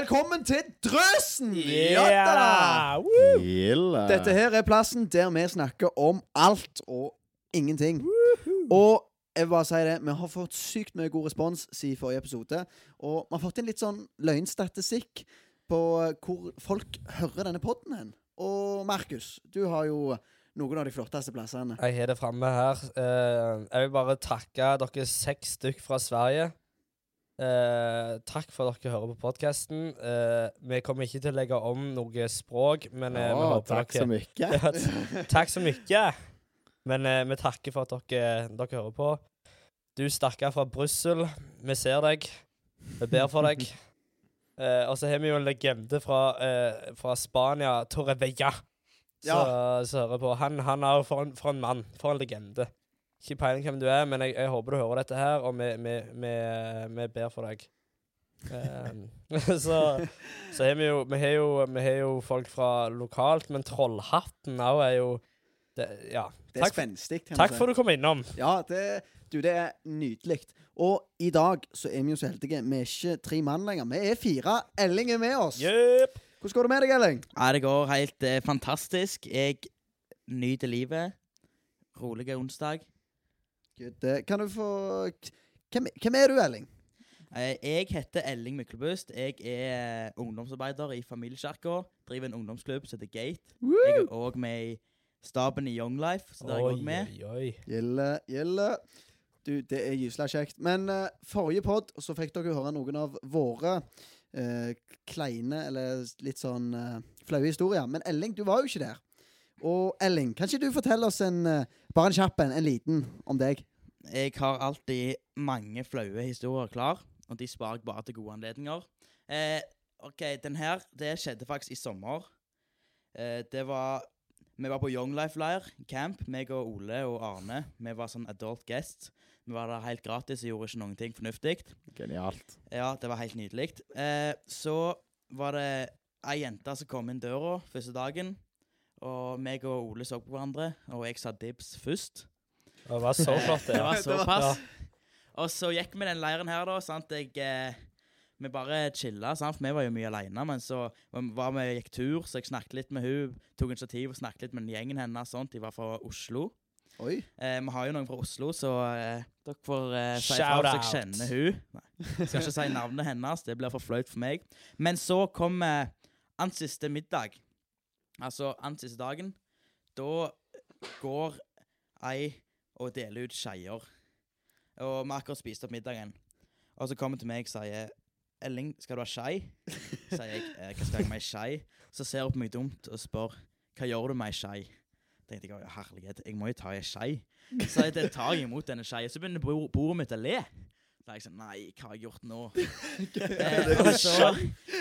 Velkommen til Drøsen! Yeah! Woo! Dette her er plassen der vi snakker om alt og ingenting. Og jeg vil bare si det, vi har fått sykt mye god respons siden forrige episode. Og vi har fått en litt sånn løgnstatistikk på hvor folk hører denne podden hen. Og Markus, du har jo noen av de flotteste plassene. Jeg har det framme her. Eh, jeg vil bare takke dere seks stykk fra Sverige. Eh, takk for at dere hører på podkasten. vi kommer ikke til å legge om noe språk, men eh, vi håper takk så mye. Ja, t- Takk så mye. Men eh, vi takker for at dere, dere hører på. Du stakkar fra Brussel, vi ser deg. Vi ber for deg. Eh, og så har vi jo en legende fra, eh, fra Spania, Torrevella, som som hører på. Han, han er jo for en, for en mann. For en legende. Ikke peiling hvem du er, men jeg, jeg håper du hører dette her, og vi, vi, vi, vi ber for deg. Um, så så har vi jo Vi har jo, vi har jo folk fra lokalt, men Trollhatten òg er jo det, Ja. Det er spenstig. takk for at du kom innom. Ja, det, du, det er nydelig. Og i dag så er vi jo så heldige. Vi er ikke tre mann lenger. Vi er fire. Elling er med oss. Yep. Hvordan går det med deg, Elling? Ja, det går helt eh, fantastisk. Jeg nyter livet. Rolig onsdag. Good. Eh, Kan du få Hvem, hvem er du, Elling? Eh, jeg heter Elling Myklebust. Jeg er eh, ungdomsarbeider i Familiekirka. Driver en ungdomsklubb som heter Gate. Jeg er òg med i staben i Young Life, så der er jeg òg med. oi, oi. gjelle. gilde. Du, det er gysla kjekt. Men uh, forrige pod så fikk dere høre noen av våre uh, kleine, eller litt sånn uh, flaue historier. Men Elling, du var jo ikke der. Og Elling, kan ikke du fortelle oss en bare en kjapp en, en liten, om deg? Jeg har alltid mange flaue historier klar, og de sparer jeg bare til gode anledninger. Eh, OK, den her, det skjedde faktisk i sommer. Eh, det var Vi var på Young Life-leir, camp, meg og Ole og Arne. Vi var sånn adult guests. Vi var der helt gratis og gjorde ikke noen ting fornuftig. Genialt. Ja, det var helt nydelig. Eh, så var det ei jente som kom inn døra første dagen. Og meg og Ole så på hverandre, og jeg sa dibs først. Det var så flott, det. Det var Det var- såpass. Og så gikk vi den leiren her, da. sant? Jeg, eh, vi bare chilla, sant? for vi var jo mye aleine. Men så var vi gikk tur, så jeg snakket litt med hun, tok initiativ og snakket litt med den gjengen hennes. sånt. De var fra Oslo. Oi. Eh, vi har jo noen fra Oslo, så eh, dere får eh, si Shout fra hvis out. jeg kjenner hun. Nei, skal ikke si navnet hennes, det blir for flaut for meg. Men så kom eh, ans siste middag. Altså ans siste dagen. Da går ei og deler ut skeier. Og vi har akkurat spist opp middagen. Og så kommer hun til meg og sier Elling, skal du ha skei? Sier jeg. «Eh, Hva skal jeg med ei skei? Så ser hun på meg dumt og spør hva gjør du med ei skei? tenkte jeg, «Å, herlighet, jeg må jo ta ei skei. Så jeg det tar jeg imot denne skeia. Så begynner bord- bordet mitt å le. Så jeg sånn, nei, hva har jeg gjort nå? eh, og så,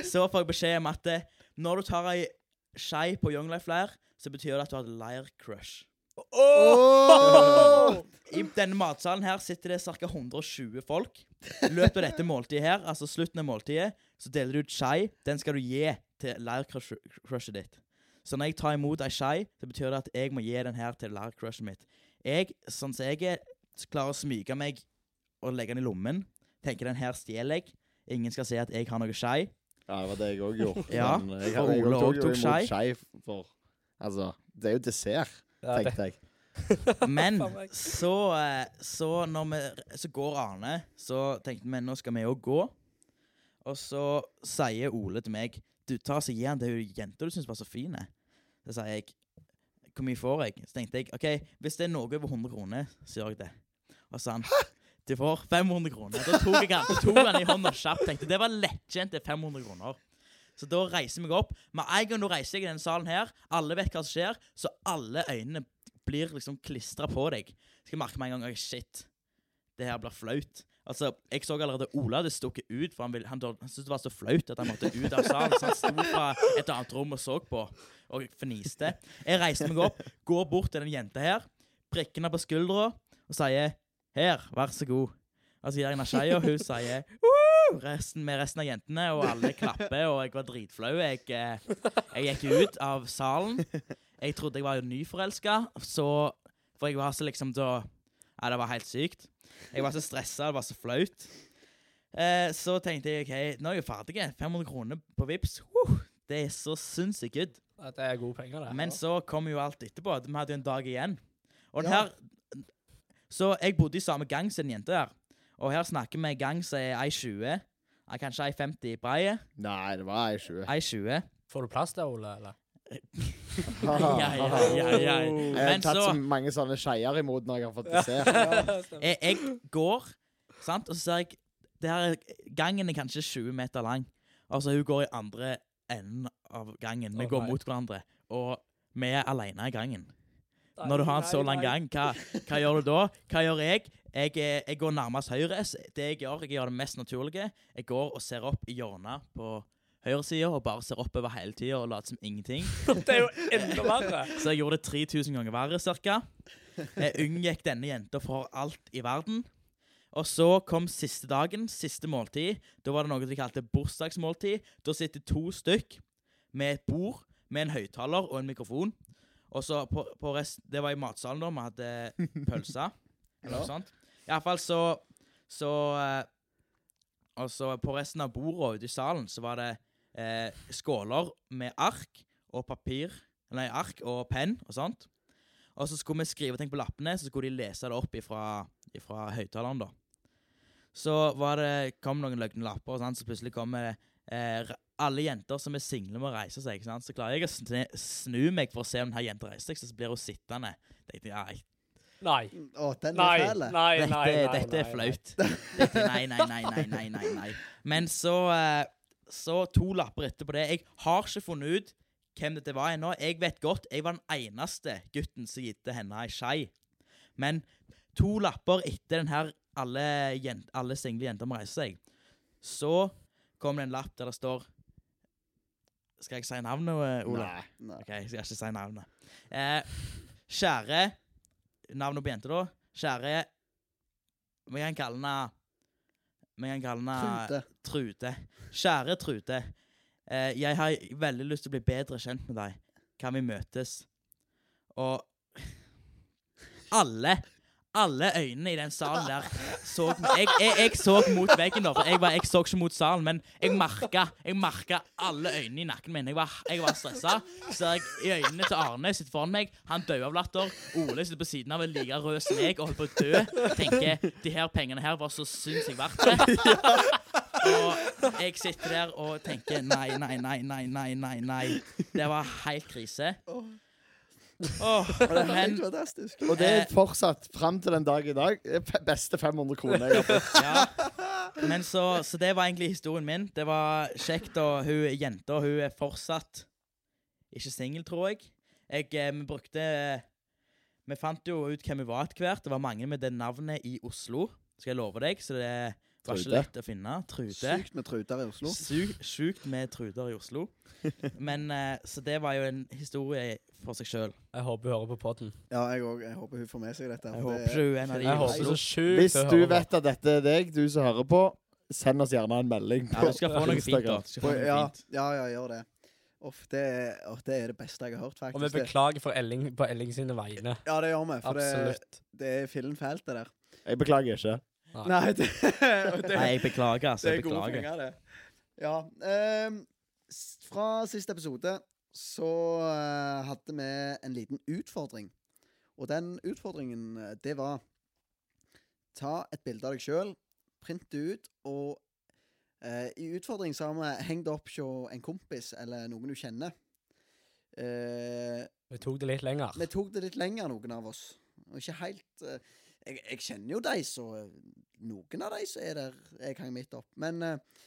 så får jeg beskjed om at eh, når du tar ei skei på Young Life Leir, så betyr det at du har et leir-crush. Oh! I denne matsalen her sitter det ca. 120 folk. Løpet av dette måltidet her, altså slutten av måltidet, så deler du ut skei. Den skal du gi til leir-crushet ditt. Så når jeg tar imot ei skei, så betyr det at jeg må gi den her til leir-crushet mitt. Jeg, sånn som jeg er, klarer å smyge meg og legge den i lommen. Tenker den her stjeler jeg. Ingen skal se at jeg har noe skei. Ja, det var det jeg òg gjorde. Ja, Men jeg, for jeg, jeg, Ole tok også jo tok skei for Altså, det er jo dessert, Ja, det- jeg. Men så, eh, så når vi Så går Arne, så tenkte vi nå skal vi jo gå. Og så sier Ole til meg Du, ta så gi han det jenta du syns var så fin. Så sier jeg Hvor mye får jeg? Så tenkte jeg OK, hvis det er noe over 100 kroner, så gjør jeg det. Og så han Du får 500 kroner. Da tok jeg han, tok han i hånda kjapt. Tenkte det var er 500 kroner. Så da reiser jeg meg opp. Med en gang du reiser deg i denne salen her, alle vet hva som skjer, så alle øynene blir liksom klistra på deg. Så jeg merker med en gang shit. Det her blir flaut. Altså, Jeg så allerede Ola hadde stukket ut, for han, han, han syntes det var så flaut at han måtte ut av salen. Så han sto fra et annet rom og så på, og fniste. Jeg reiser meg opp, går bort til den jenta her, prikker henne på skuldra og sier 'Her, vær så god'. Og så gir jeg henne skeia, og hun sier! resten med resten av jentene, og alle klapper, og jeg var dritflau. Jeg, eh, jeg gikk ut av salen. Jeg trodde jeg var nyforelska, så For jeg var så liksom da Ja, det var helt sykt. Jeg var så stressa, det var så flaut. Eh, så tenkte jeg OK, nå er jeg ferdig. 500 kroner på Vips. Uh, det er så sinnssykt good. Det er gode penger, det. Men så kom jo alt etterpå. Vi hadde jo en dag igjen. Og den Ja. her Så jeg bodde i samme gang som den jenta der. Og her snakker vi en gang som er 1,20. er Kanskje ei 50 i breie. Nei, det var ei 20. 1,20. Får du plass der, Ole? eller? Ja, ja, ja, ja. Jeg har Men tatt så så mange sånne skeier imot når jeg har fått dessert. jeg, jeg går, sant, og så ser jeg det her, Gangen er kanskje 20 meter lang. Altså, hun går i andre enden av gangen. Vi går mot hverandre. Og vi er alene i gangen. Når du har en så lang gang, hva, hva gjør du da? Hva gjør jeg? Jeg, er- jeg går nærmest høyre. Det jeg gjør, jeg gjør det mest naturlige. Jeg går og ser opp i hjørnet på høyresida og bare ser oppover hele tida og later som ingenting. Det er jo enda verre. Så jeg gjorde det 3000 ganger verre, cirka. Jeg unngikk denne jenta for alt i verden. Og så kom siste dagen, siste måltid. Da var det noe de kalte bursdagsmåltid. Da sitter to stykk med et bord med en høyttaler og en mikrofon. Og så på, på rest, Det var i matsalen, da. Vi hadde pølser. Eller noe sånt. Iallfall så Så eh, Og så på resten av bordet ute i salen så var det eh, skåler med ark og papir Nei, ark og penn og sånt. Og så skulle vi skrive ting på lappene, så skulle de lese det opp ifra, ifra høyttaleren, da. Så var det, kom noen løgne lapper, og sånn, så plutselig kom eh, alle jenter som er single, må reise seg. ikke sant? Så klarer jeg å snu, meg for å se om denne jenta reiser seg, så blir hun sittende. Tenkte ja, jeg, nei, Nei. Å, den Nei, er fæl. nei, dette, nei, nei, dette er flaut. Dette, nei, nei, nei, nei, nei, nei, nei. Men så, eh, så to lapper etterpå det. Jeg har ikke funnet ut hvem dette var ennå. Jeg vet godt, jeg var den eneste gutten som gitte henne ei skei. Men to lapper etter den her alle, alle single jenter må reise seg, så kom det en lapp der det står Skal jeg si navnet, Ola? Nei. Nei. OK, jeg skal ikke si navnet. Eh, kjære Navnet på jenta, da. Kjære Vi kan kalle henne Vi kan kalle henne Trude. Trute. Kjære Trude. Eh, jeg har veldig lyst til å bli bedre kjent med deg. Kan vi møtes? Og alle alle øynene i den salen der så jeg, jeg, jeg så mot veggen, da. For jeg, var, jeg så ikke mot salen, men jeg merka, jeg alle øynene i nakken min. Jeg var, jeg var stressa. Ser jeg i øynene til Arne sitter foran meg. Han dør av latter. Ole sitter på siden av en like rød som meg og holder på å dø. Tenker de her pengene her var så sinnssykt verdt det. Og jeg sitter der og tenker nei, nei, nei, nei, nei. nei. Det var helt krise. Åh, Det er fantastisk. Og det er Eh. fortsatt fram til den dag i dag det er beste 500 kroner jeg har fått. Ja. Men så, så det var egentlig historien min. Det var kjekt, og hun jenta hun er fortsatt ikke singel, tror jeg. jeg. eh, Vi brukte Vi fant jo ut hvem hun var etter hvert. Det var mange med det navnet i Oslo, skal jeg love deg. Så det var ikke Trude. lett å finne. Trude. Sykt med truter i Oslo. Sykt sjukt med truder i Oslo. Men eh, Så det var jo en historie for seg sjøl. Jeg håper hun hører på podden. Ja, jeg òg. Jeg håper hun får med seg dette. Jeg for håper det- hun er en av de Jeg i håper Oslo. så sjukt Hvis du vet at dette er deg, du som hører på, send oss gjerne en melding. Ja, du skal få noe fint, da. Du skal få noe ja, fint. ja, ja, gjør det. Uff, det, er, det er det beste jeg har hørt, Og vi faktisk. Det, beklager for Elling på Elling sine vegne. ja, det gjør vi. For det, Absolutt. det er fillen fælt, det der. Jeg beklager ikke. Nei, det, det, Nei, jeg beklager, altså. det er gode beklager. penger, det. Ja. ehm, fra siste episode så eh, hadde vi en liten utfordring. Og den utfordringen, eh, det var Ta et bilde av deg sjøl, print det ut, og eh, i utfordringen så har vi hengt opp hos en kompis eller noen du kjenner. Eh, Vi tok det litt lenger. vi tok det litt lenger, noen av oss. Og ikke helt eh, jeg, jeg kjenner jo de, så eh, noen av de som er der jeg hang midt opp. Men eh,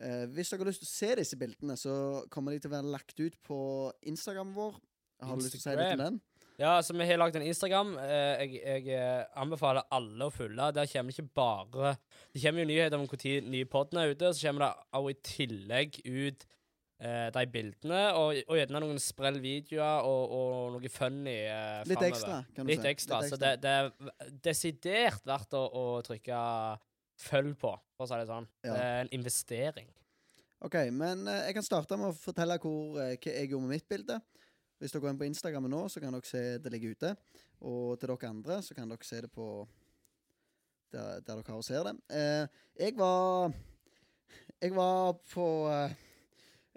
eh, hvis dere har lyst til å se disse bildene, så kommer de til å være lagt ut på Instagram vår. Har du lyst til å si litt om den? Ja, så vi har lagd en Instagram. Eh, jeg, jeg anbefaler alle å følge. Der kommer det ikke bare Det kommer jo nyheter om når nye podden er ute, så kommer det også i tillegg ut eh, de bildene, og, og gjerne noen sprell videoer og, og noe funny eh, Litt fremover. ekstra, kan du Litt si. ekstra. Litt Så det, det er desidert verdt å, å trykke følg på, for å si det sånn. Ja. Det er en investering. OK, men eh, jeg kan starte med å fortelle hvor, eh, hva jeg gjorde med mitt bilde. Hvis dere går inn på Instagram nå, så kan dere se det ligger ute. Og til dere andre så kan dere se det på der, der dere har og ser det. Eh, jeg var Jeg var på eh,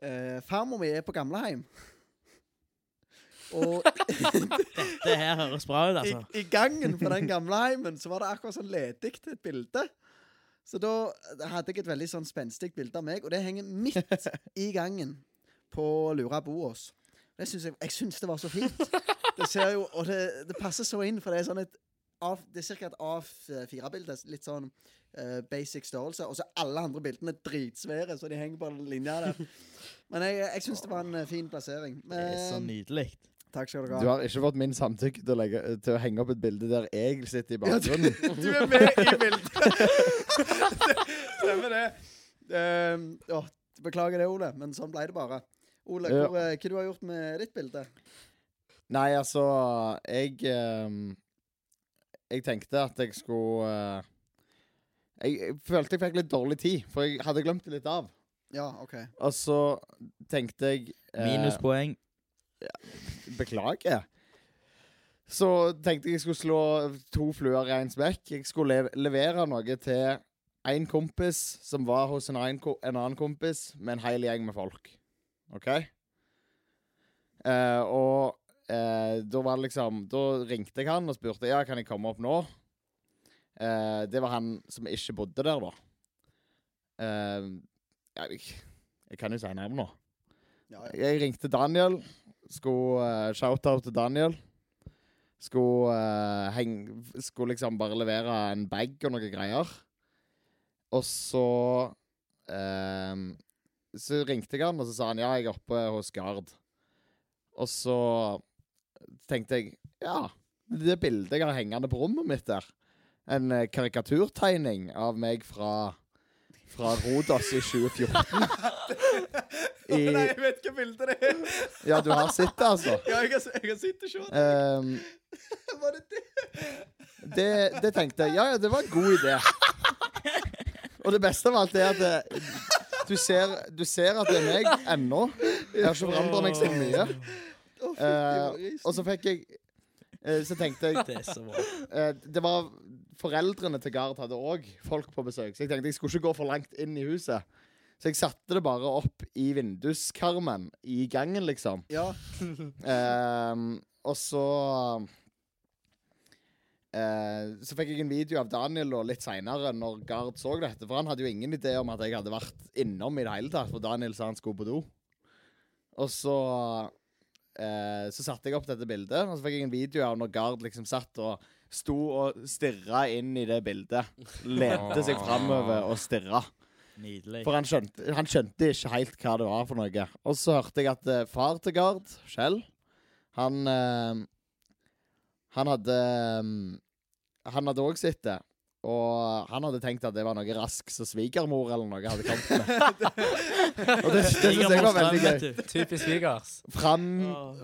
eh, Farmor mi er på gamleheim. Og Det her høres bra ut, altså. i gangen på den gamleheimen så var det akkurat sånn ledig til et bilde. Så da hadde jeg et veldig sånn spenstig bilde av meg, og det henger midt i gangen på Lura Boås. Jeg, jeg syns det var så fint. Det ser jo, Og det, det passer så inn, for det er sånn et av, Det er ca. et A4-bilde. Litt sånn uh, basic størrelse. Og så er alle andre bildene dritsvære, så de henger på linja der. Men jeg, jeg syns det var en eh, fin plassering. Det er så nydelig. takk skal Du ha. Du har ikke fått min samtykke til å, legge, til å henge opp et bilde der jeg sitter i Ja, du, bakgrunnen. du er med i bildet! Stemmer det. Um, å, beklager det, Ole, men sånn ble det bare. Ole, hvor, ja. hva du har gjort med ditt bilde? Nei, altså Jeg ehm, Jeg tenkte at jeg skulle eh, jeg, jeg følte jeg fikk litt dårlig tid, for jeg hadde glemt det litt av. Ja, OK. Og så tenkte jeg eh, Minuspoeng. Beklager. Så tenkte jeg jeg skulle slå to fluer i én smekk. Jeg skulle lev levere noe til en kompis som var hos en annen, ko en annen kompis med en hel gjeng med folk. OK? Eh, og eh, da var det liksom Da ringte jeg han og spurte Ja, kan jeg komme opp nå. Eh, det var han som ikke bodde der, da. Eh, jeg, jeg kan jo si navn nå. Ja, ja. Jeg ringte Daniel. Skulle uh, shout-out til Daniel. Skulle, uh, heng, skulle liksom bare levere en bag og noe greier. Og så eh, Så ringte jeg han, og så sa han ja, jeg er oppe hos Gard. Og så tenkte jeg ja, det bildet jeg har hengende på rommet mitt der, en eh, karikaturtegning av meg fra fra Rodos i 2014. I, Nei, jeg vet hva bildet det er! ja, du har sett det, altså? Ja, jeg har, jeg har sett det. Ehm, Var det det? det, det tenkte jeg Ja, ja, det var en god idé. Og det beste av alt er at det, du, ser, du ser at det er meg ennå. Jeg har ikke forandra meg så mye. Eh, og så fikk jeg eh, Så tenkte jeg Det eh, Det var Foreldrene til Gard hadde òg folk på besøk, så jeg tenkte jeg skulle ikke gå for langt inn i huset. Så jeg satte det bare opp i vinduskarmen i gangen, liksom. Ja. Ehm, og så eh, Så fikk jeg en video av Daniel og litt seinere, når Gard så dette. For han hadde jo ingen idé om at jeg hadde vært innom i det hele tatt, for Daniel sa han skulle på do. Og så eh, Så satte jeg opp dette bildet, og så fikk jeg en video av når Gard liksom satt og sto og stirra inn i det bildet. Lente seg framover og stirra. Nydelig. For han skjønte, han skjønte ikke helt hva det var for noe. Og så hørte jeg at eh, far til Gard, Kjell, han eh, Han hadde eh, Han hadde òg sett det. Og han hadde tenkt at det var noe rask som svigermor eller noe hadde kommet med. og det, det synes jeg var veldig gøy. Typisk svigers. Fram,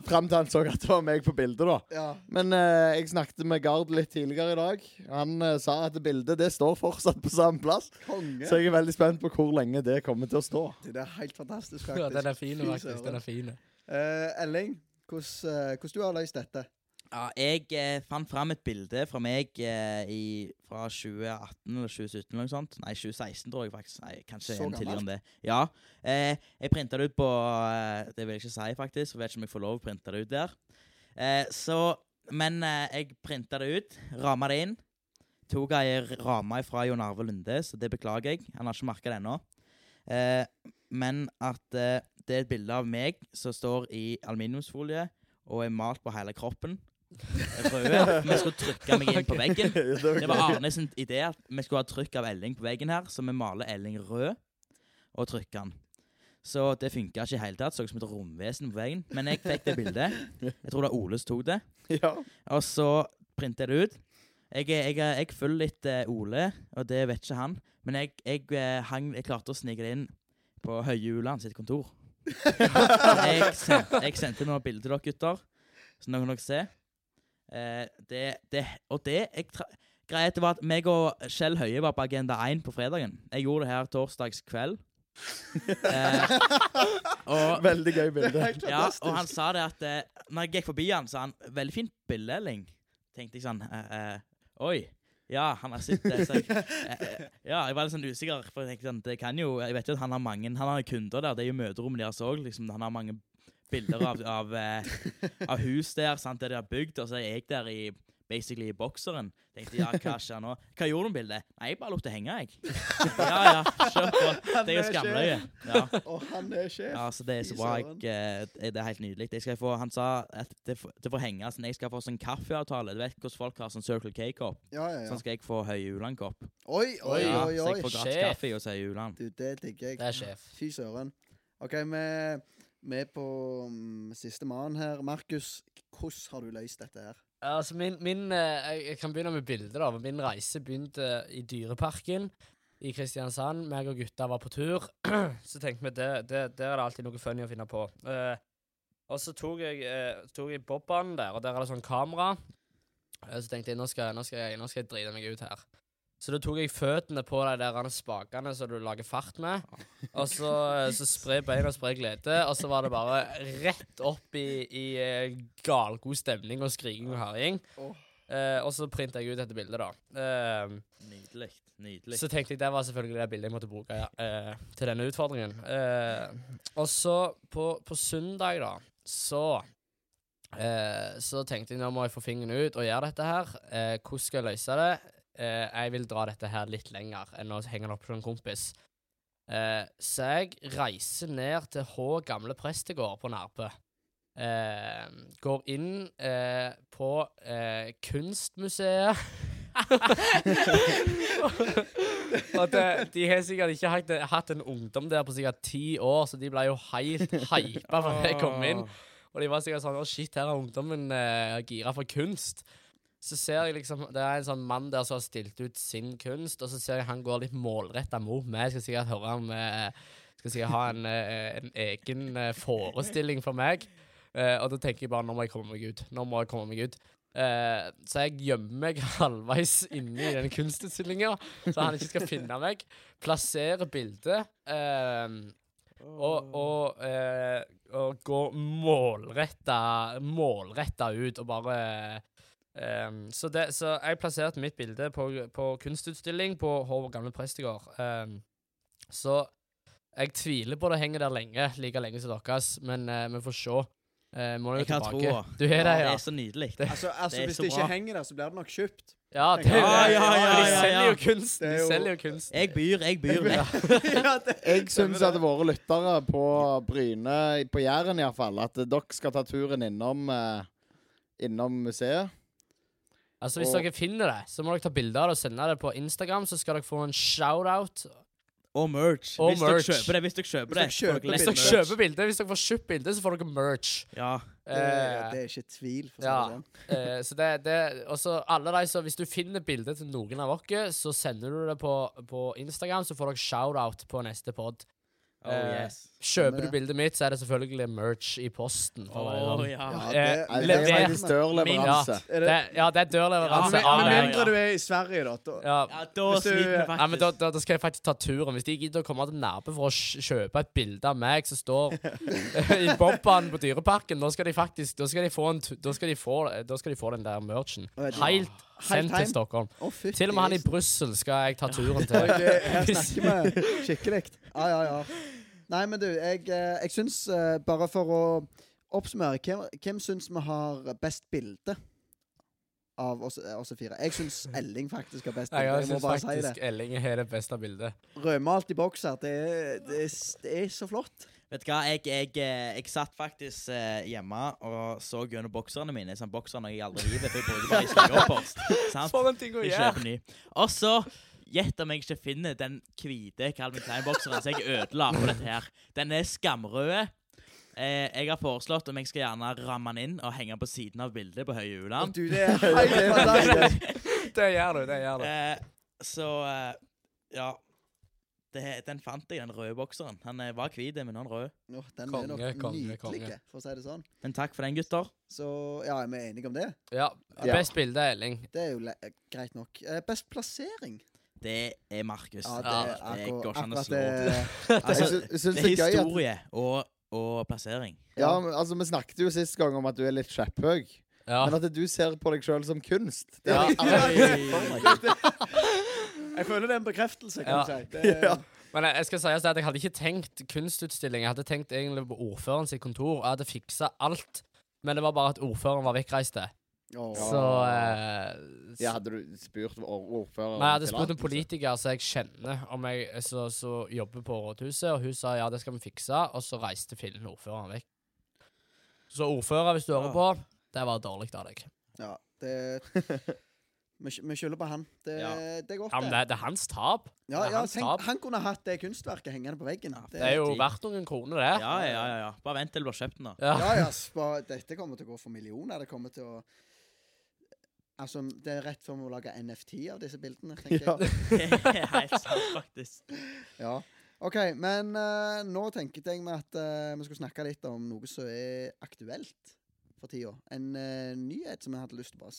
fram til han så at det var meg på bildet, da. ja. Men eh, jeg snakket med Gard litt tidligere i dag. Han eh, sa at bildet det står fortsatt på samme plass. Konge. Så jeg er veldig spent på hvor lenge det kommer til å stå. Det er helt fantastisk, faktisk. Ja, den er fin, faktisk. Den er fin. Uh, Elling, hvordan uh, du har løst dette? Ja, jeg eh, fant fram et bilde fra meg eh, i, fra 2018 eller 2017 eller noe sånt. Nei, 2016 tror jeg faktisk. Nei, kanskje Så en tidligere enn det. Ja. Eh, jeg printa det ut på eh, Det vil jeg ikke si, faktisk. Jeg vet ikke om jeg får lov å printe det ut der. Eh, så Men eh, jeg printa det ut, ramma det inn. Tok ei ramme fra Jon Arve Lunde, så det beklager jeg. Han har ikke merka det ennå. Eh, men at det er et bilde av meg som står i aluminiumsfolie og er malt på hele kroppen. Røde. Vi skulle trykke meg inn på veggen. Det var Arne sin idé at vi skulle ha trykk av Elling på veggen her, så vi maler Elling rød og trykker den. Så det funka ikke i hele tatt. Så ut som et romvesen på veggen. Men jeg fikk det bildet. Jeg tror det var Ole som tok det. Ja. Og så printer jeg det ut. Jeg, jeg, jeg følger litt eh, Ole, og det vet ikke han. Men jeg, jeg, eh, hang, jeg klarte å snike det inn på Høie Uland sitt kontor. jeg, sendte, jeg sendte noen bilder til dere gutter, så nå kan dere se. Eh, det, det, og det jeg tra Greia det var at meg og Kjell Høie var på Agenda 1 på fredagen. Jeg gjorde det her torsdags kveld. Eh, og Veldig gøy bilde. ja, og han sa det at eh, Når jeg gikk forbi han, sa han 'veldig fint bilde, Elling'. Tenkte jeg sånn eh, eh, Oi. Ja, han har sett det. Så jeg, eh, eh, ja, jeg var litt sånn usikker. For jeg tenkte sånn, det kan jo Jeg vet jo at han har mange Han har kunder der. Det er jo møterommet deres òg. Liksom, han har mange bilder av, av, eh, av hus der, sant, det de har bygd. Og så er jeg der i basically i bokseren. Tenkte ja, hva skjer nå? Hva gjorde du med bildet? Nei, jeg bare lot det henge, jeg. Ja, ja, kjør på. Det er jo skamløye. Ja. Og han er sjef. Ja, så det er så bra. Jeg, eh, det er helt nydelig. Jeg skal få, han sa at det, får- det får henge sånn Jeg skal få sånn kaffeavtale. Du vet hvordan folk har sånn Circle K-kopp? Ja, ja, ja. Sånn skal jeg få Høye Uland-kopp. Oi, oi, Ja, oi. Så jeg får gratis kaffe hos Høye Uland. Du, det digger jeg. Det er sjef. Fy søren. OK, vi er på um, siste mann her. Markus, hvordan har du løst dette her? Altså min, min eh, jeg, kan begynne med bildet. da. Min reise begynte i Dyreparken i Kristiansand. Meg og gutta var på tur. så tenkte vi det, det, der er det alltid noe funny å finne på. Uh, og så tok jeg, uh, jeg Bobbanen der, og der er det sånn kamera. Uh, så tenkte jeg nå skal, nå, skal jeg nå skal jeg drite meg ut her. Så da tok jeg føttene på de der spakene som du lager fart med. Og så, eh, så spre beina og spre glede. Og så var det bare rett opp i, i eh, galgod stemning og skriking og herjing. Åh. Eh, og så printa jeg ut dette bildet, da. Eh, Nydelig. Nydelig. så tenkte jeg det var selvfølgelig det bildet jeg måtte bruke ja, eh, til denne utfordringen. Eh, og så på, på søndag, da, så eh, Så tenkte jeg nå må jeg få fingeren ut og gjøre dette her. Eh, hvordan skal jeg løse det? Eh, jeg vil dra dette her litt lenger enn å henge det opp på en kompis. Eh, så jeg reiser ned til H gamle prestegård på Nærbø. Eh, går inn eh, på eh, Kunstmuseet. og det, de har sikkert ikke hatt, hatt en ungdom der på sikkert ti år, så de ble jo helt hypa da jeg kom inn. Og de var sikkert sånn Å, shit, her er ungdommen eh, gira for kunst. Så ser jeg liksom Det er en sånn mann der som har stilt ut sin kunst, og så ser jeg han går litt målretta mot meg. Jeg skal sikkert høre om eh, Skal sikkert ha en, eh, en egen eh, forestilling for meg. Og da tenker jeg bare nå må jeg komme meg ut. Nå må jeg komme meg ut. Så jeg gjemmer meg halvveis inni den kunstutstillinga, så han ikke skal finne meg. Plasserer bildet. Eh, og, og, og gå målretta målretta ut og bare eh, så, det, så jeg plasserte mitt bilde på, på kunstutstilling på Håvard gamle prestegård. Um, så jeg tviler på det henger der lenge, like lenge som deres, men uh, vi får se. Uh, må Jeg kan tilbake. troa. Du har det, Det er så nydelig. Altså, altså Det Hvis det ikke bra. henger der, så blir det nok kjøpt. Ja, det, Ja, ja, ja, ja, De ja, selger ja. jo kunst. Det er De selger jo kunst. Jeg byr, jeg byr. ja, det, Jeg syns at våre lyttere på Bryne, på Jæren iallfall, at dere skal ta turen innom, uh, innom museet. Altså Hvis Og- dere finner det, så må dere ta bilde av det og sende det på Instagram. Så skal dere få en shout-out. Og merch. Og hvis merch. dere kjøper det. Hvis dere kjøper Hvis det. dere kjøper Hvis dere bildet. kjøper bilder, hvis dere får kjøpt bilde, så får dere merch. Ja. det, Eh, det er ikke tvil. For ja. det eh, så det, det også alle de som Hvis du finner bilde til noen av dere, så sender du det på, på Instagram, så får dere shout-out på neste pod. Oh Eh, yes. Kjøper du bildet mitt, så er det selvfølgelig merch i posten. Oh, ja. Ja, Eh, det, er faktisk dørleveranse. Ja, det, ja, det er dørleveranse. Ja, med, mindre du er i Sverige, da. da. Ja, Ja, da sliter vi faktisk. Ja, men da, da, da skal jeg faktisk ta turen. Hvis de gidder å komme til Nærbø for å kjøpe et bilde av meg som står i bobbanen på Dyreparken, da skal de faktisk Da skal de få, en, da skal de få, skal de få den der merchen. Helt hjem? til Stockholm. Oh, Til og med han i. Brussel skal jeg ta turen til. Jeg Her snakker vi skikkelig. Ja, ja, ja. Nei, men du, jeg, eh, jeg syns eh, Bare for å oppsummere Hvem, hvem syns vi har best bilde av oss, eh, oss fire? Jeg syns Elling faktisk har best bilde. Jeg Jeg syns faktisk si. Elling har det beste bildet. Rødmalt i bokser, det, det, det er så flott. Vet du hva, jeg, jeg, eh, jeg satt faktisk eh, hjemme og så gjennom bokserne mine. Sånn bokserne jeg aldri hiver, for jeg bruker bare i. Sant? For en ting å Jeg gjøre! kjøper ny. Og så Gjett om jeg ikke finner den hvite Calvin Klein-bokseren som jeg ødela på dette her. Den er skamrød. Eh, jeg har foreslått om jeg skal gjerne ramme den inn og henge på siden av bildet på Høye Uland. du, det er helt fantastisk. Det gjør du. det gjør du. Eh, så eh, ja. Det, den fant jeg, den røde bokseren. Han eh, var hvit, men nå er han rød. Åh, den Konge, er nok konge, nydelig, konge. for å si det sånn. Men takk for den, gutter. Så ja, er vi enige om det? Ja. Ja. Best bilde, Elling. Det er jo le greit nok. Eh, best plassering? Det er Markus. Ja, det, Ja, er det akkur går ikke an å akkurat slå. det. Altså, Jeg sy- syns det det er er gøy at historie og, og plassering. Ja, men, altså Vi snakket jo sist gang om at du er litt kjepphøy. Ja. Men at du ser på deg sjøl som kunst det Ja. har jeg føler det er en bekreftelse, kan Ja. si. Det, Ja. Men jeg jeg skal si at jeg hadde ikke tenkt kunstutstilling. Jeg hadde tenkt egentlig på ordføreren sitt kontor. Jeg hadde fiksa alt. Men det var bare at ordføreren var vekkreiste. Oh. Så eh, Ja, hadde du spurt or- ordføreren Nei, jeg hadde spurt en politiker som jeg kjenner, om jeg så, så jobber på rådhuset, og hun sa ja, det skal vi fikse, og så reiste fillen ordføreren vekk. Så ordfører, hvis du hører på, det var dårlig av deg. Ja, det Vi sk- skylder på han. Det, Ja. det er godt, Ja, men det, det er hans tap. Ja, ja, hans tenk, tap. han kunne hatt det kunstverket hengende på veggen. Ja, Det er jo verdt noen kroner, det. Ja, ja, ja, ja. Bare vent til det blir kjøpt nå. Ja. Ja, ja, spa, dette kommer til å gå for millioner. Det kommer til å Altså, det er rett før vi lager lage NFT av disse bildene, tenker Ja. jeg. Helt sant, faktisk. Ja. OK, men uh, nå tenkte jeg meg at uh, vi skulle snakke litt om noe som er aktuelt for tida. En uh, nyhet som jeg hadde lyst til å bare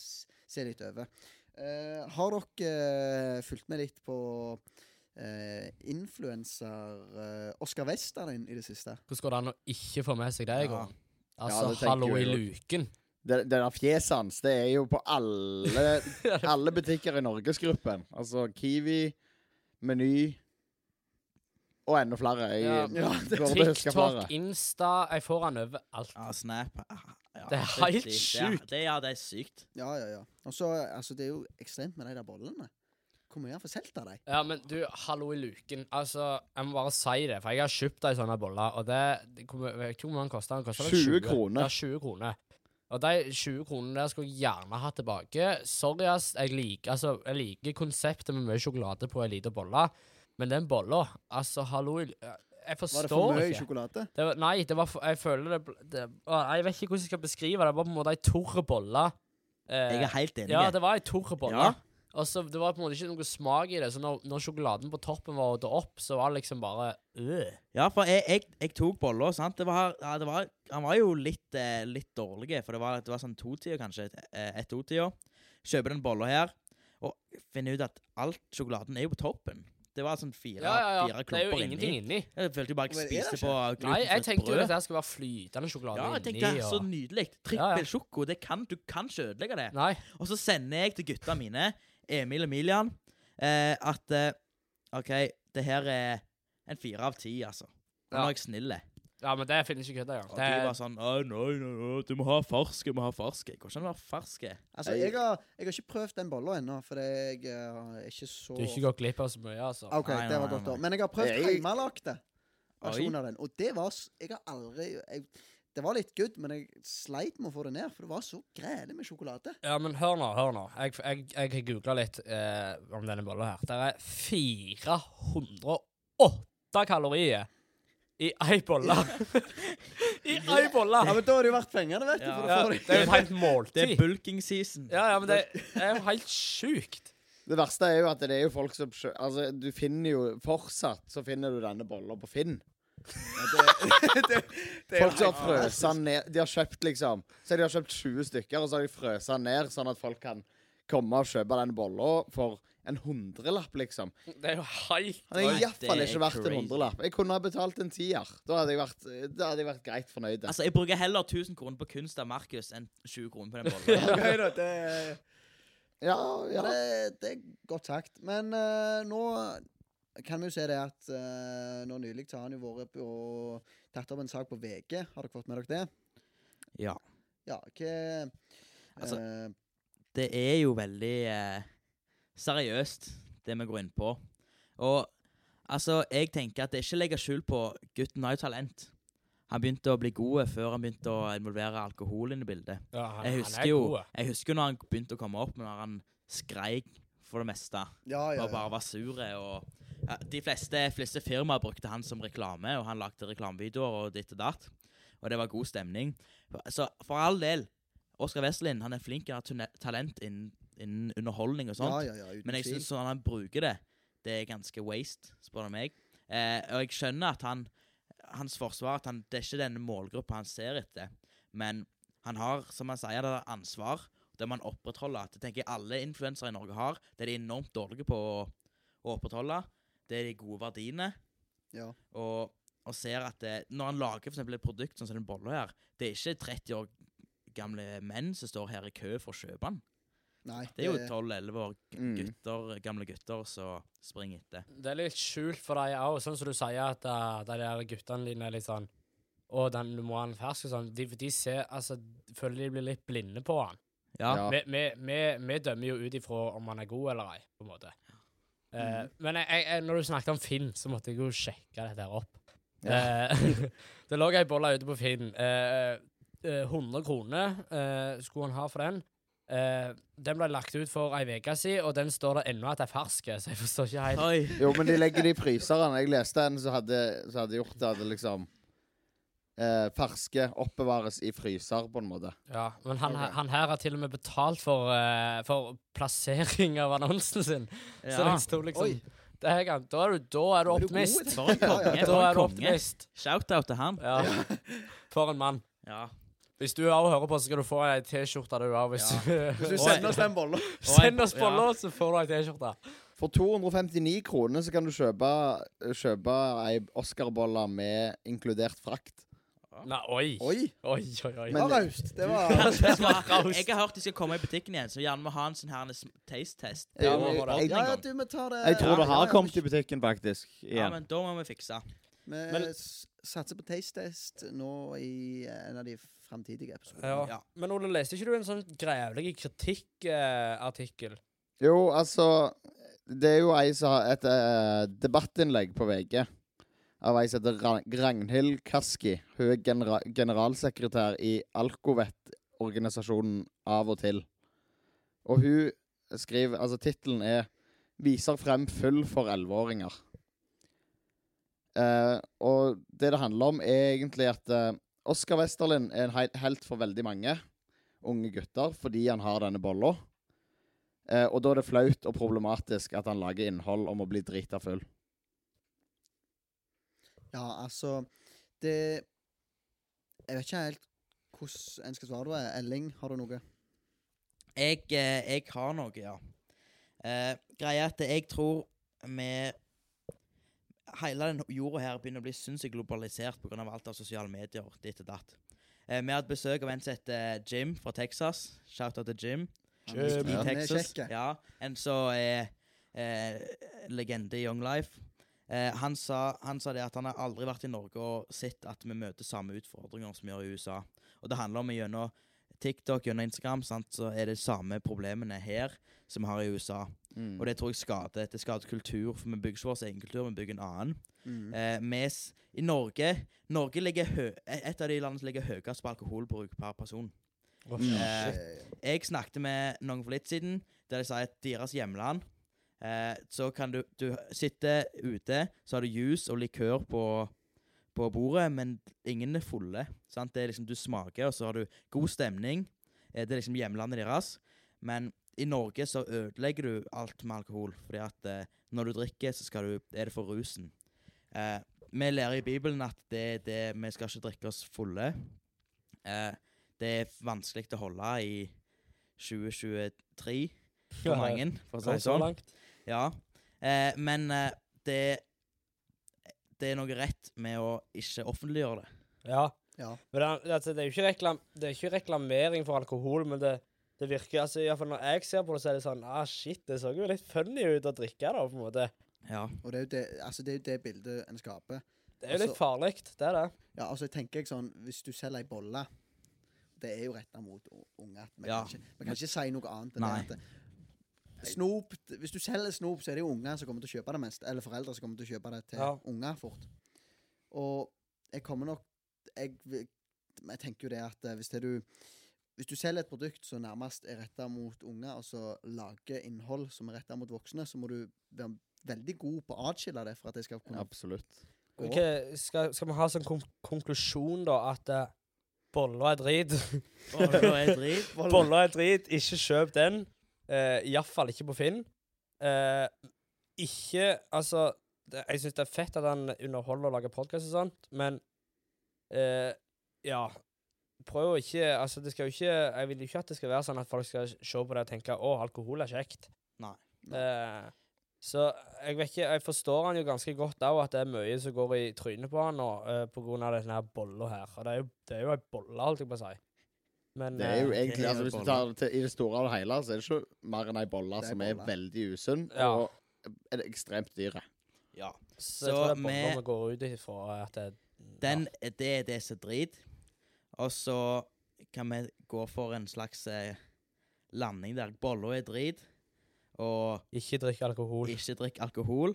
se litt over. Eh, har dere eh, fulgt med litt på uh, influenser uh, Oscar Westerdin i det siste? Hvordan går det an å ikke få med seg det i Ja. går? Ja, Altså, det hallo i luken. Det, det der fjeset hans, det er jo på alle, alle butikker i Norgesgruppen. Altså Kiwi, Meny og enda flere. Jeg Ja. Ja, flere. TikTok, Insta Jeg får han overalt. Ja, Snap ah, ja, Det er helt sykt. Det, er- ja, det er sykt. Ja, ja, ja. Og så, altså, det er jo ekstremt med de der bollene. Hvor mye har han fått solgt av dem? Ja, men du, hallo i luken. Altså, jeg må bare si det, for jeg har kjøpt ei sånn bolle, og det, det kommer, Jeg vet ikke hvor mye den koster. Den koster vel 20 kroner. Ja, 20 kroner. Og de 20 kronene der skulle jeg gjerne hatt tilbake. Sorry, ass. Jeg liker, altså, jeg liker konseptet med mye sjokolade på ei lita bolle, men den bolla Altså, hallo i Jeg forstår Var det for mye ikke. sjokolade? Det var, nei, det var for, jeg føler det, det å, Jeg vet ikke hvordan jeg skal beskrive det. Det var på en måte ei torr bolle. Eh, Jeg er helt enig. ja, det var ei torr bolle. Ja. Og så Det var på en måte ikke noe smak i det, så når, når sjokoladen på toppen var åt opp, så var det liksom bare øh. Ja, for jeg, jeg, jeg tok bolla, sant. Det var, ja, det var, han var jo litt, eh, litt dårlig, for det var, det var sånn to-tider, kanskje. eh, Ett to-tider. Kjøper den bolla her, og finner ut at alt sjokoladen er jo på toppen. Det var sånn fire, Ja, ja, ja. fire Det er jo ingenting inni. inni. Jeg følte jo bare jeg spiste på spiste brød. Nei, jeg tenkte jo at det skulle være flytende sjokolade Ja, jeg inni. er så nydelig. Ja, ja. Trippelsjoko. Kan, du kan ikke ødelegge det. Nei. Og så sender jeg til gutta mine, Emil og Emilian, eh, at eh, OK, det her er en fire av ti, altså. Nå er jeg snill. Ja, men det finnes ikke kødd engang. Og Det de var sånn Å, nei, nei, nei, du må ha ferske, du må ha ferske. Jeg går ikke an å være ferske. Altså, Jeg- har, jeg har ikke prøvd den bolla ennå, for jeg eh, er ikke så Du har ikke gått glipp av så mye, altså. OK, Nei, det var godt, da. Men jeg har prøvd Jeg- hjemmelagde versjoner av den, og det var Jeg har aldri jeg, Det var litt good, men jeg sleit med å få det ned, for det var så grælig med sjokolade. Ja, men hør nå, hør nå. Jeg, jeg, jeg har googla litt eh, om denne bolla her. Det er 408 kalorier i ei bolle. I ei bolle! Ja, men da har det jo vært pengene, vet du. For Ja, å få det er jo et helt Det er bulking season. Ja, ja, men det er jo helt sjukt. Det verste er jo at det er jo folk som kjø- Altså, du finner jo Fortsatt så finner du denne bolla på Finn. Folk som har frøsa den ned De har kjøpt liksom Så de har kjøpt 20 stykker, og så har de frøsa den ned, sånn at folk kan komme og kjøpe den bolla for en hundrelapp, liksom. Det er jo helt Han er iallfall ikke verdt en hundrelapp. Jeg kunne ha betalt en tier. Da hadde jeg vært, da hadde jeg vært greit fornøyd. Altså, jeg bruker heller 1000 kroner på kunst av Markus enn 20 kroner på den bollen. okay, da, det, Ja, ja, det, det er godt sagt. Men uh, nå kan vi jo se det at uh, nå nylig så har han jo vært på tatt opp en sak på VG. Har dere fått med dere det? Ja. Ja, hva Altså, uh, Det er jo veldig eh, seriøst, det vi går inn på. Og altså, jeg tenker at det er ikke å legge skjul på gutten har jo talent. Han begynte å bli god før han begynte å involvere alkohol inn i bildet. ja, han, Jeg husker er jo. Jeg husker jo når han begynte å komme opp, når han skreik for det meste. ja, ja, Og bare var sure. Og ja, de fleste, fleste firmaer brukte han som reklame, og han lagde reklamevideoer og ditt og datt. Og det var god stemning. Så for all del, Oskar Wesselin han er flink og har talent innen, innen underholdning og sånt. ja, ja, ja, Men jeg syns sånn han bruker det, det er ganske waste, spør du meg. Eh, og jeg skjønner at han hans forsvar at han, det er ikke denne målgruppa han ser etter. Men han har, som han sier, det er ansvar. Det må han opprettholde. Det tenker jeg alle influensere i Norge har. Det er de enormt dårlige på å, å opprettholde. Det er de gode verdiene. Ja. Og, og ser at det, når han lager for eksempel et produkt sånn som den bolla her, det er ikke 30 år gamle menn som står her i kø for å kjøpe den. Nei, Det er jo 12-11 år gutter, Mm. gamle gutter som springer etter. Det er litt skjult for deg òg, sånn som du sier at uh, de der guttene dine er litt sånn Å, den, du må ha den fersk og sånn. De, de ser Altså, føler de blir litt blinde på han. Ja. Ja. Vi, vi, vi, vi dømmer jo ut ifra om han er god eller ei, på en måte. Eh, men jeg, jeg, når du snakket om Finn, så måtte jeg jo sjekke dette her opp. Eh, det lå ei bolle ute på Finn. Eh, eh, 100 kroner eh, skulle han ha for den. Eh, den ble lagt ut for ei uke siden, og den står det ennå at det er fersk, så jeg forstår ikke helt. Oi. Jo, men de legger det i fryseren. Jeg leste en som hadde, hadde gjort det det liksom uh, Ferske oppbevares i fryser, på en måte. Ja, men han, okay. han her har til og med betalt for, uh, for plassering av annonsen sin. Så Ja. den sto liksom Oi. er, da, er du, da er du optimist. For en konge. Da er du optimist. Shout-out til han. Ja. For en mann. Ja. Hvis du òg hører på, så skal du få ei T-skjorte, du har. Hvis Hvis du du sender oss den bolla Send oss bolla, så får du ei T-skjorte. For 259 kroner så kan du kjøpe, kjøpe ei Oscar-bolle med inkludert frakt. Nei, oi. Oi, Oi, oi, oi. det var raust. Det var Jeg, raust. jeg har hørt de skal komme i butikken igjen, så gjerne må ha en sånn her taste-test. Ja, må Ja, du, vi tar det jeg tror ja, det har ja, kommet i butikken, faktisk. Ja, men da må vi fikse. Men- satser på taste test nå i eh, en av de framtidige episodene. Ja. Ja. Men Ole, leste ikke du en sånn grevlig kritikkartikkel? Jo, altså Det er jo ei som har et eh, debattinnlegg på VG av ei som heter Ra- Ragnhild Kaski. Hun er genera generalsekretær i Alkovet-organisasjonen Av og til. Og hun skriver Altså, tittelen er 'Viser frem full for elleveåringer'. Eh, og det det handler om, er egentlig at eh, Oskar Westerlin er en helt for veldig mange unge gutter fordi han har denne bolla. Eh, og da er det flaut og problematisk at han lager innhold om å bli drita full. Ja, altså Det Jeg vet ikke helt hvordan en skal svare på det. Elling, har du noe? Jeg, eh, jeg har noe, ja. Eh, greia er at jeg tror vi Hele den jorda her begynner å bli sinnssykt globalisert pga. alt av sosiale medier. ditt og datt. Eh, vi hadde besøk av en som heter Jim fra Texas. Shout-out til Jim. Jim. I Texas. Ja, en som er eh, legende i Young Life. Eh, han, sa, han sa det at han har aldri vært i Norge og sett at vi møter samme utfordringer som vi gjør i USA. Og det handler om at gjennom TikTok gjennom Instagram sant, så er det samme problemene her som vi har i USA. Mm. Og det tror jeg skader. Det skader kultur, for vi bygger ikke vår egen kultur, vi bygger en annen. Mm. Eh, mes, I Norge Norge ligger hø et av de landene som ligger høyest på alkoholbruk per person. Oh, Mm. Eh, jeg snakket med noen for litt siden, der de sa at deres hjemland eh, Så kan du, du sitte ute, så har du juice og likør på, på bordet, men ingen er fulle. Sant? Det er liksom Du smaker, og så har du god stemning. Eh, det er liksom hjemlandet deres. Men i Norge så ødelegger du alt med alkohol. Fordi at eh, når du drikker, så skal du, er det for rusen. Eh, vi lærer i Bibelen at det, det, vi skal ikke drikke oss fulle. Eh, det er vanskelig å holde i 2023 for mange, for å si det så sånn. Ja. Eh, men eh, det Det er noe rett med å ikke offentliggjøre det. Ja. Ja. Men det, altså, det, er jo ikke reklam, det er ikke reklamering for alkohol, men det, det virker altså, i hvert fall Når jeg ser på det, så er det sånn Ah, shit, det så jo litt funny ut å drikke, da, på en måte. Ja. Og det er jo det, altså, det, er jo det bildet en skaper. Det er jo litt Altså- farlig, det er det. Ja, altså, jeg tenker jeg sånn Hvis du selger ei bolle Det er jo retta mot unge. Vi, Ja. kan ikke, vi kan ikke si noe annet enn Nei. det. Snop Hvis du selger snop, så er det jo unger som kommer til å kjøpe det mest. Eller foreldre som kommer til å kjøpe det til Ja. unger fort. Og jeg kommer nok Jeg, vil- jeg tenker jo det at eh, hvis det du hvis du selger et produkt som nærmest er retta mot unger, og så lager innhold som er retta mot voksne, så må du være veldig god på å atskille det for at det skal kunne Absolutt. gå. Ok, skal, skal vi ha sånn kon konklusjon, da, at uh, boller er drit? Boller er drit. boller er drit, ikke kjøp den. Uh, Iallfall ikke på Finn. Uh, ikke Altså, det, jeg syns det er fett at han underholder og lager podkast og sånt, men uh, ja. Prøv å ikke Altså, det skal jo ikke Jeg vil jo ikke at det skal være sånn at folk skal se på det og tenke 'Å, alkohol er kjekt'. Nei. Uh, så jeg vet ikke Jeg forstår han jo ganske godt òg, at det er mye som går i trynet på han nå, uh, på grunn av denne bolla her. Og det er jo, det er jo ei bolle, holdt jeg på å si. Men Det er jo eh, egentlig, altså Hvis du tar det til, i det store og hele, så er det ikke mer enn ei bolle som er bolle. veldig usunn, Ja. og er det ekstremt dyre. Ja. Så jeg tror det er boller vi- går ut ifra at det Den, Det er det som er drit. Og så kan vi gå for en slags eh, landing der bolla er drit, og Ikke drikk alkohol. ikke drikk alkohol.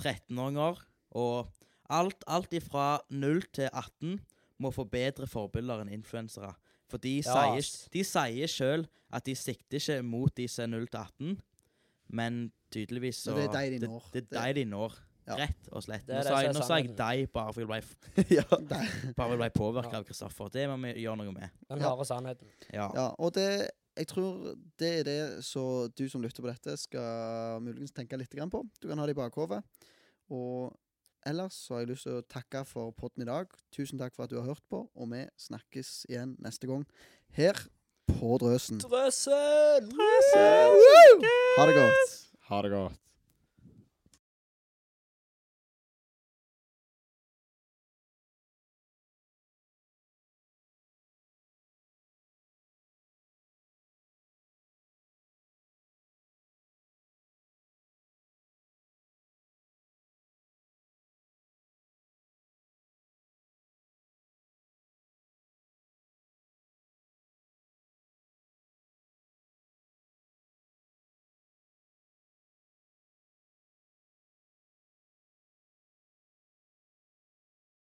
13-åringer. Og alt, alt ifra 0 til 18 må få bedre forbilder enn influensere. For de Ja, sier, de sier sjøl at de sikter ikke mot de som er 0 til 18, men tydeligvis så det er de de når. Det, det er de de når. Ja. Rett og slett. Nå sa jeg, nå sa jeg deg bare for jeg ble, ja. bare ble påvirka Ja. av Kristoffer. Det må vi gjøre noe med. Den Ja. harde sannheten. Ja. Ja, og det jeg tror det er det så du som lytter på dette, skal muligens tenke litt på. Du kan ha det i bakhodet. Og ellers så har jeg lyst til å takke for podden i dag. Tusen takk for at du har hørt på, og vi snakkes igjen neste gang her på Drøsen. Drøsen! Drøsen! Ha det godt. Ha det godt.